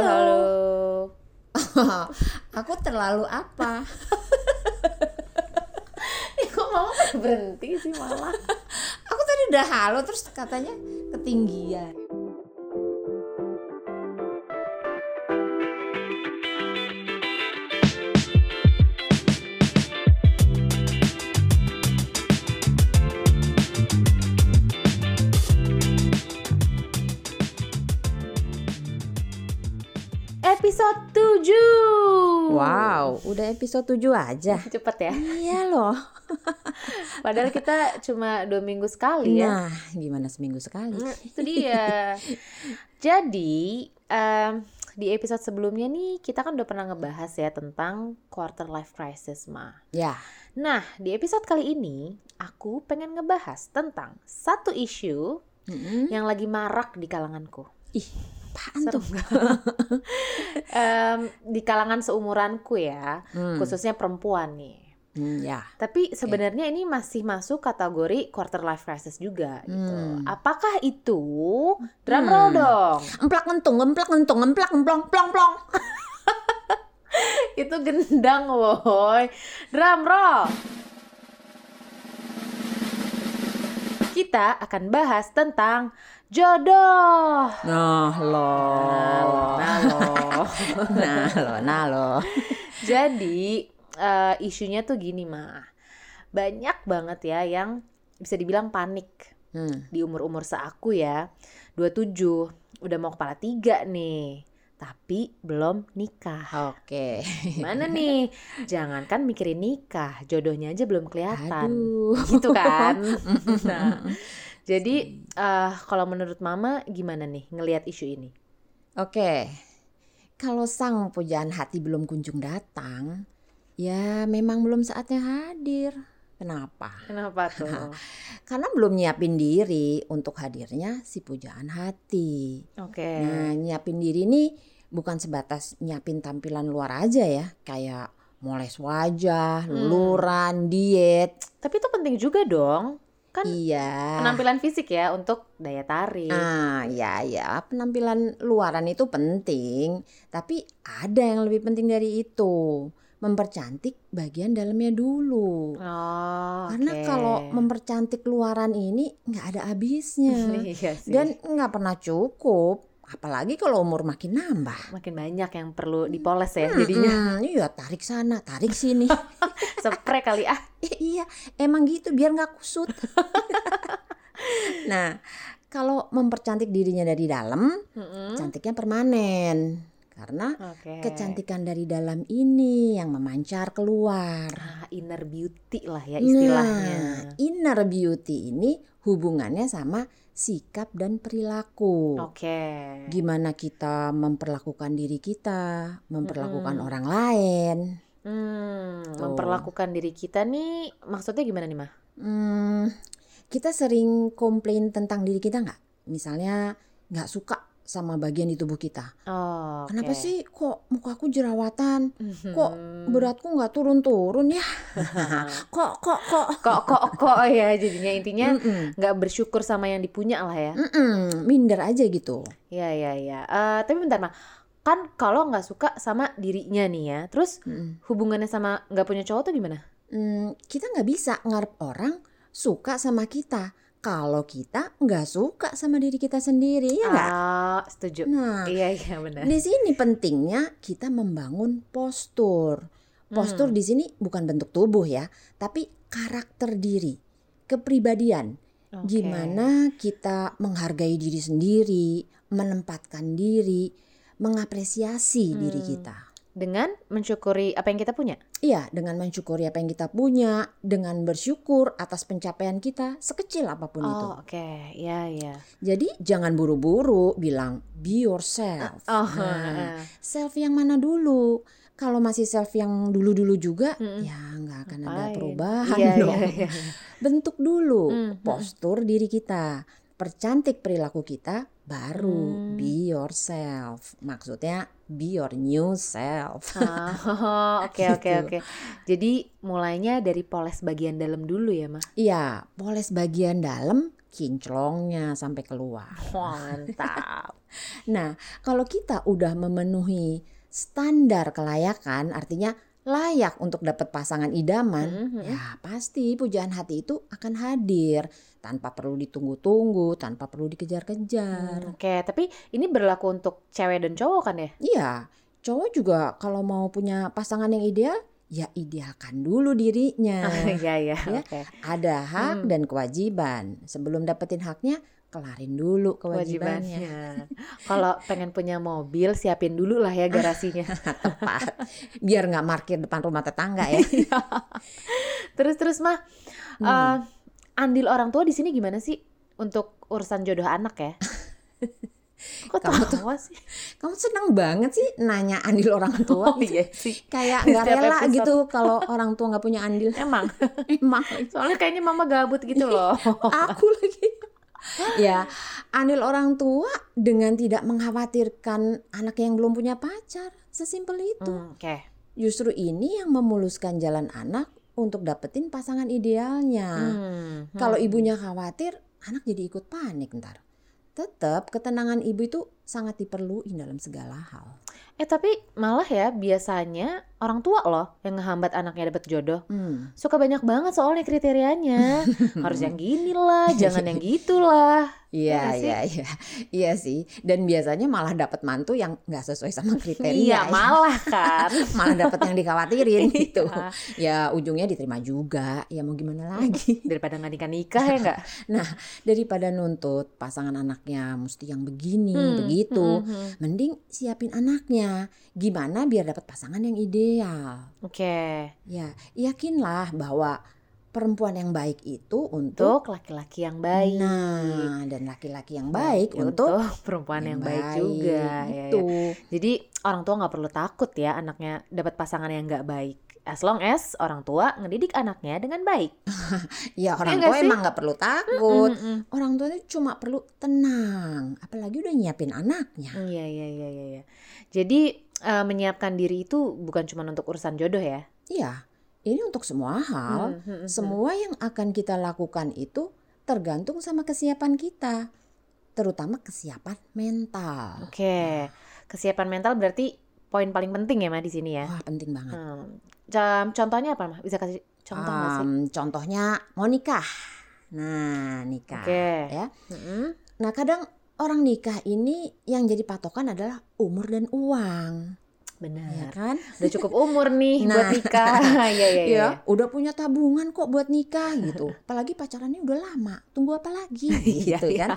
halo. Aku terlalu apa? Kok mama berhenti sih malah? Aku tadi udah halo terus katanya ketinggian. Wow, udah episode 7 aja. Cepet ya Iya loh. Padahal kita cuma dua minggu sekali ya Nah, gimana seminggu sekali? Nah, Itu dia Jadi em, di episode sebelumnya nih kita kan udah pernah ngebahas ya tentang quarter life crisis ma. Ya, Nah di episode kali ini aku pengen ngebahas tentang satu isu Mm-mm. yang lagi marak di kalanganku. ih, apaan Serem tuh? Em, di kalangan seumuranku ya, Hmm, khususnya perempuan nih. hmm, ya. Tapi sebenarnya ini masih masuk kategori quarter life crisis juga gitu. Hmm. Apakah itu drum Hmm. roll dong? Emplak ngentung, emplak ngentung, emplak emplong, plong plong. Itu gendang woi. Drum roll. Kita akan bahas tentang jodoh. Nah loh, Nah loh. nah loh, nah. Jadi eh, isunya tuh gini mah. Banyak banget ya yang bisa dibilang panik Hmm. di umur-umur seaku ya. 27, udah mau kepala tiga nih. Tapi belum nikah. Oke. Gimana nih? Jangankan mikirin nikah, jodohnya aja belum kelihatan. Aduh. Gitu kan? nah, jadi eh, kalau menurut Mama gimana nih ngelihat isu ini? Oke, kalau sang pujaan hati belum kunjung datang, ya memang belum saatnya hadir. Kenapa? Kenapa tuh? Karena belum nyiapin diri untuk hadirnya si pujaan hati. Oke. Nah, nyiapin diri ini bukan sebatas nyiapin tampilan luar aja ya, kayak moles wajah, Hmm. luluran, diet. Tapi itu penting juga dong. Kan Iya. penampilan fisik ya untuk daya tarik. Ah, ya ya, penampilan luaran itu penting, tapi ada yang lebih penting dari itu. Mempercantik bagian dalamnya dulu. Oh, Karena oke. kalau mempercantik luaran ini nggak ada habisnya iya sih. dan nggak pernah cukup. Apalagi kalau umur makin nambah. makin banyak yang perlu dipoles ya jadinya. Hmm, iya tarik sana, tarik sini. Spray kali ah. Iya, emang gitu biar nggak kusut. nah, kalau mempercantik dirinya dari dalam, Mm-mm. cantiknya permanen. Karena Oke. kecantikan dari dalam ini yang memancar keluar. Ah, inner beauty lah ya istilahnya. Nah, inner beauty ini hubungannya sama sikap dan perilaku. Oke. Gimana kita memperlakukan diri kita, memperlakukan Mm-mm. orang lain. Hmm, Tuh. memperlakukan diri kita nih maksudnya gimana nih mah? Hmm, kita sering komplain tentang diri kita nggak? Misalnya nggak suka sama bagian di tubuh kita. Oh, Kenapa oke. sih kok mukaku jerawatan? Kok Mhm. beratku nggak turun-turun ya? Kok kok kok? kok kok kok ya jadinya intinya nggak bersyukur sama yang dipunya lah ya. Mm-mm, minder aja gitu. Iya iya iya. Eh, tapi bentar mah. Kan kalau nggak suka sama dirinya nih ya, terus Mm-mm. hubungannya sama nggak punya cowok tuh gimana? Hmm, kita nggak bisa ngarep orang suka sama kita kalau kita nggak suka sama diri kita sendiri ya nggak? Ah, setuju. Nah, Iya iya benar. di sini pentingnya kita membangun postur. Postur Hmm. di sini bukan bentuk tubuh ya, tapi karakter diri, kepribadian. Oke. Gimana kita menghargai diri sendiri, menempatkan diri, mengapresiasi diri Hmm. kita. Dengan mensyukuri apa yang kita punya. Iya, dengan mensyukuri apa yang kita punya, dengan bersyukur atas pencapaian kita sekecil apa pun itu. Oh, oke. Iya iya. Jadi jangan buru-buru bilang be yourself. Oh, Nah, eh. self yang mana dulu? Kalau masih self yang dulu-dulu juga, Mm-mm. ya nggak akan ada perubahan Iya, dong. iya, iya. Bentuk dulu Mm, mm. postur diri kita, percantik perilaku kita, baru Hmm. be yourself. Maksudnya be your new self. Ah, oke oke Gitu. oke. Jadi mulainya dari poles bagian dalam dulu ya, Mah. Iya, poles bagian dalam kinclongnya sampai keluar. Mantap. Nah, kalau kita udah memenuhi standar kelayakan, artinya layak untuk dapat pasangan idaman, Mhm. ya pasti pujaan hati itu akan hadir tanpa perlu ditunggu-tunggu, tanpa perlu dikejar-kejar. Hmm, Oke, tapi ini berlaku untuk cewek dan cowok kan ya? Iya, cowok juga kalau mau punya pasangan yang ideal, ya idealkan dulu dirinya. Iya, iya. Ya. Oke. Ada hak Hmm. dan kewajiban. Sebelum dapetin haknya, kelarin dulu kewajibannya. Kalau pengen punya mobil, siapin dulu lah ya garasinya. Tepat. Biar nggak parkir depan rumah tetangga ya. terus terus mah, Hmm. eh, andil orang tua di sini gimana sih untuk urusan jodoh anak ya? Kok Kamu tuh- sih? Kamu seneng banget sih nanya andil orang tua. Oh iya sih. Kayak nggak rela episode. gitu kalau orang tua nggak punya andil. Emang. Emang Soalnya kayaknya mama gabut gitu loh. aku lagi. ya, andil orang tua dengan tidak mengkhawatirkan anak yang belum punya pacar. Sesimpel itu. Hmm, Oke. Justru ini yang memuluskan jalan anak untuk dapetin pasangan idealnya. Hmm, Kalau hmm. ibunya khawatir, anak jadi ikut panik ntar. Tetap ketenangan ibu itu sangat diperluin dalam segala hal. Eh tapi malah ya biasanya orang tua loh yang ngehambat anaknya dapet jodoh. Hmm. Suka banyak banget soalnya kriterianya. Harus yang gini lah, jangan yang gitu lah. Iya, sih? iya, iya, iya sih. Dan biasanya malah dapat mantu yang nggak sesuai sama kriteria. Iya, ya. malah kan. malah dapat yang dikhawatirin gitu. Iya. Ya ujungnya diterima juga. Ya mau gimana lagi? Daripada nggak nikah-nikah ya nggak? Daripada nuntut pasangan anaknya mesti yang begini, Hmm, begitu. hmm, hmm. Mending siapin anaknya. Gimana biar dapat pasangan yang ideal. Oke. Ya, yakinlah bahwa perempuan yang baik itu untuk Untuk laki-laki yang baik. Nah, dan laki-laki yang baik Ya, untuk perempuan yang, baik, juga. Ya, Itu. ya. Jadi orang tua nggak perlu takut ya anaknya dapat pasangan yang nggak baik. As long as orang tua ngedidik anaknya dengan baik. Ya orang nggak tua sih? emang nggak perlu takut. Mm, mm, Orang tua itu cuma perlu tenang. Apalagi udah nyiapin anaknya. mm. Iya iya iya iya. iya. Jadi eh, menyiapkan diri itu bukan cuma untuk urusan jodoh ya. Iya, ini untuk semua hal. Hmm, hmm, Semua yang akan kita lakukan itu tergantung sama kesiapan kita. Terutama kesiapan mental. Oke, kesiapan mental berarti poin paling penting ya, Ma, di sini ya. Wah, penting banget. Hmm. Contohnya apa, Ma? Bisa kasih contoh nggak sih? Am, contohnya mau nikah. Nah, nikah. Oke. Ya. Mm-mm. Nah, kadang orang nikah ini yang jadi patokan adalah umur dan uang, ya Benar. kan? Udah cukup umur nih Nah. buat nikah. Iya iya iya. Ya, udah punya tabungan kok buat nikah gitu. Apalagi pacarannya udah lama, tunggu apa lagi Iya, gitu kan?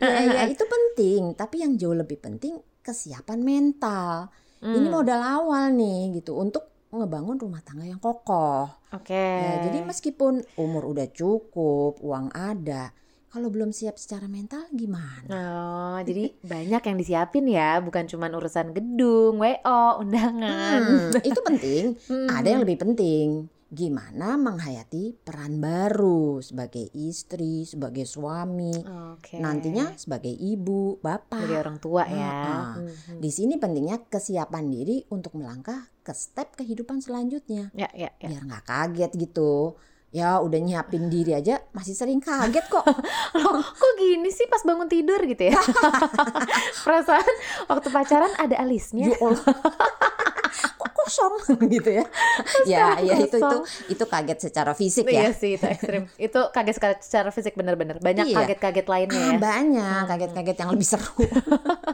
Ya, ya itu penting, tapi yang jauh lebih penting kesiapan mental. Ini Hmm, modal awal nih gitu untuk ngebangun rumah tangga yang kokoh. Oke. Ya, jadi meskipun umur udah cukup, uang ada, kalau belum siap secara mental gimana? Oh, jadi banyak yang disiapin ya, bukan cuma urusan gedung, WO, undangan. Hmm, itu penting. Hmm. Ada yang lebih penting. Gimana menghayati peran baru sebagai istri, sebagai suami, Oke. nantinya sebagai ibu, bapak. dari orang tua ya. Ah, Hmm, hmm. Di sini pentingnya kesiapan diri untuk melangkah ke step kehidupan selanjutnya. Ya ya ya. Biar nggak kaget gitu. Ya udah nyiapin diri aja masih sering kaget kok. Loh, kok gini sih pas bangun tidur gitu ya? Perasaan waktu pacaran ada alisnya. Ya kosong gitu ya. ya, ya itu itu itu kaget secara fisik Iya ya. sih itu ekstrim. Itu kaget secara fisik bener-bener. Banyak Iya. kaget-kaget lainnya Ah, ya. banyak Hmm. kaget-kaget yang lebih seru.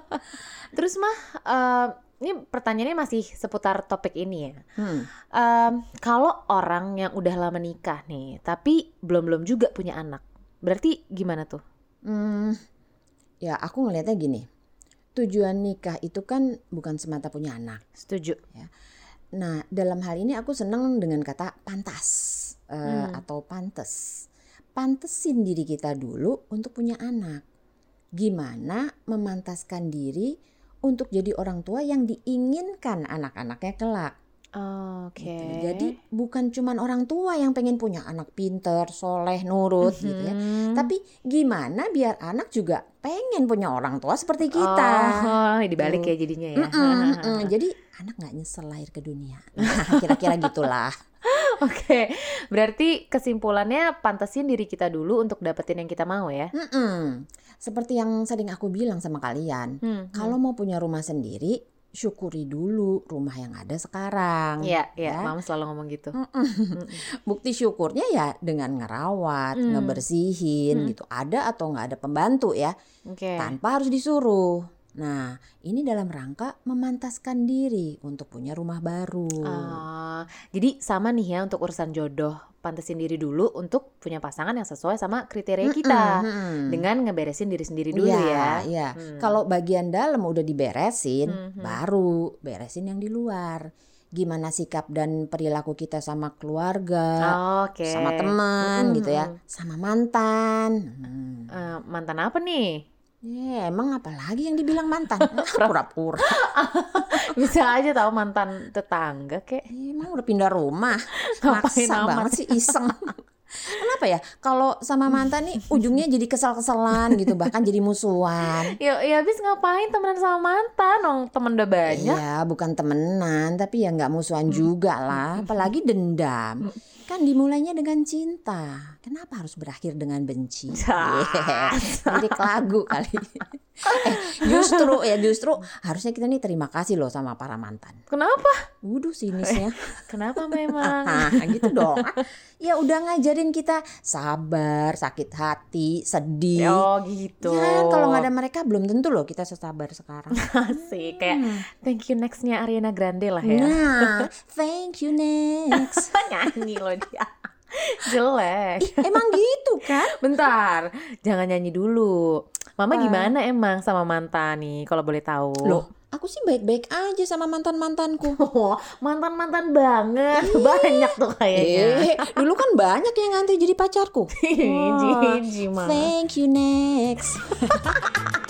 Terus mah eh, ini pertanyaannya masih seputar topik ini ya. Hmm. Em, kalau orang yang udah lama nikah nih, tapi belum-belum juga punya anak, berarti gimana tuh? Hmm, ya aku ngelihatnya gini. Tujuan nikah itu kan bukan semata punya anak. Setuju. Nah, dalam hal ini aku seneng dengan kata pantas eh, Hmm. atau pantes. Pantesin diri kita dulu untuk punya anak. Gimana memantaskan diri untuk jadi orang tua yang diinginkan anak-anaknya kelak. Oke. gitu. Jadi bukan cuman orang tua yang pengen punya anak pinter, soleh, nurut gitu ya. Mhm. Tapi gimana biar anak juga pengen punya orang tua seperti kita. Oh, dibalik Tuh. ya jadinya ya. Mm-mm, mm. Jadi anak nggak nyesel lahir ke dunia. Nah, kira-kira gitulah. Oke, berarti kesimpulannya pantesin diri kita dulu untuk dapetin yang kita mau ya. Mm-mm. Seperti yang sering aku bilang sama kalian, Hmm, kalau mau punya rumah sendiri, syukuri dulu rumah yang ada sekarang. Iya, iya, ya. mama selalu ngomong gitu. Mm-mm. Bukti syukurnya ya dengan ngerawat, Hmm. ngebersihin Hmm. gitu. Ada atau nggak ada pembantu ya, Oke. tanpa harus disuruh. Nah, ini dalam rangka memantaskan diri untuk punya rumah baru. Ah, jadi sama nih ya untuk urusan jodoh, pantesin diri dulu untuk punya pasangan yang sesuai sama kriteria kita. Mm-mm. Dengan ngeberesin diri sendiri dulu Iya, ya. iya. Hmm. Kalau bagian dalam udah diberesin, Mhm. baru beresin yang di luar. Gimana sikap dan perilaku kita sama keluarga, Oke. sama teman Mm-mm, gitu ya, sama mantan. Hmm. Eh, mantan apa nih? Ya, emang apa lagi yang dibilang mantan? Pura-pura. Bisa aja tahu mantan tetangga kek. Emang udah pindah rumah. Ngapain Maksa amat? banget sih iseng. Kenapa ya? Kalau sama mantan nih ujungnya jadi kesal-kesalan gitu, bahkan jadi musuhan. Ya, ya habis ngapain temenan sama mantan? Dong temen udah banyak. Iya, bukan temenan, tapi ya nggak musuhan juga lah. Apalagi dendam. Kan dimulainya dengan cinta. Kenapa harus berakhir dengan benci? Jas. Lirik lagu kali. eh, justru ya justru harusnya kita nih terima kasih loh sama para mantan. Kenapa? Wuduh sinisnya. Kenapa memang? Nah, gitu dong. Ya udah ngajarin kita sabar, sakit hati, sedih. oh gitu. Ya kalau nggak ada mereka belum tentu loh kita sesabar sekarang. Asik kayak Hmm. thank you nextnya Ariana Grande lah ya. Nah, thank you next. nyanyi loh dia. Jelek. Emang gitu kan? Bentar, jangan nyanyi dulu. Mama gimana emang sama mantan nih kalau boleh tahu? Loh, aku sih baik-baik aja sama mantan-mantanku. Oh, mantan-mantan banget. Banyak tuh kayaknya. Eh, dulu kan banyak yang ngantri jadi pacarku. Jiji, Mama. Thank you next.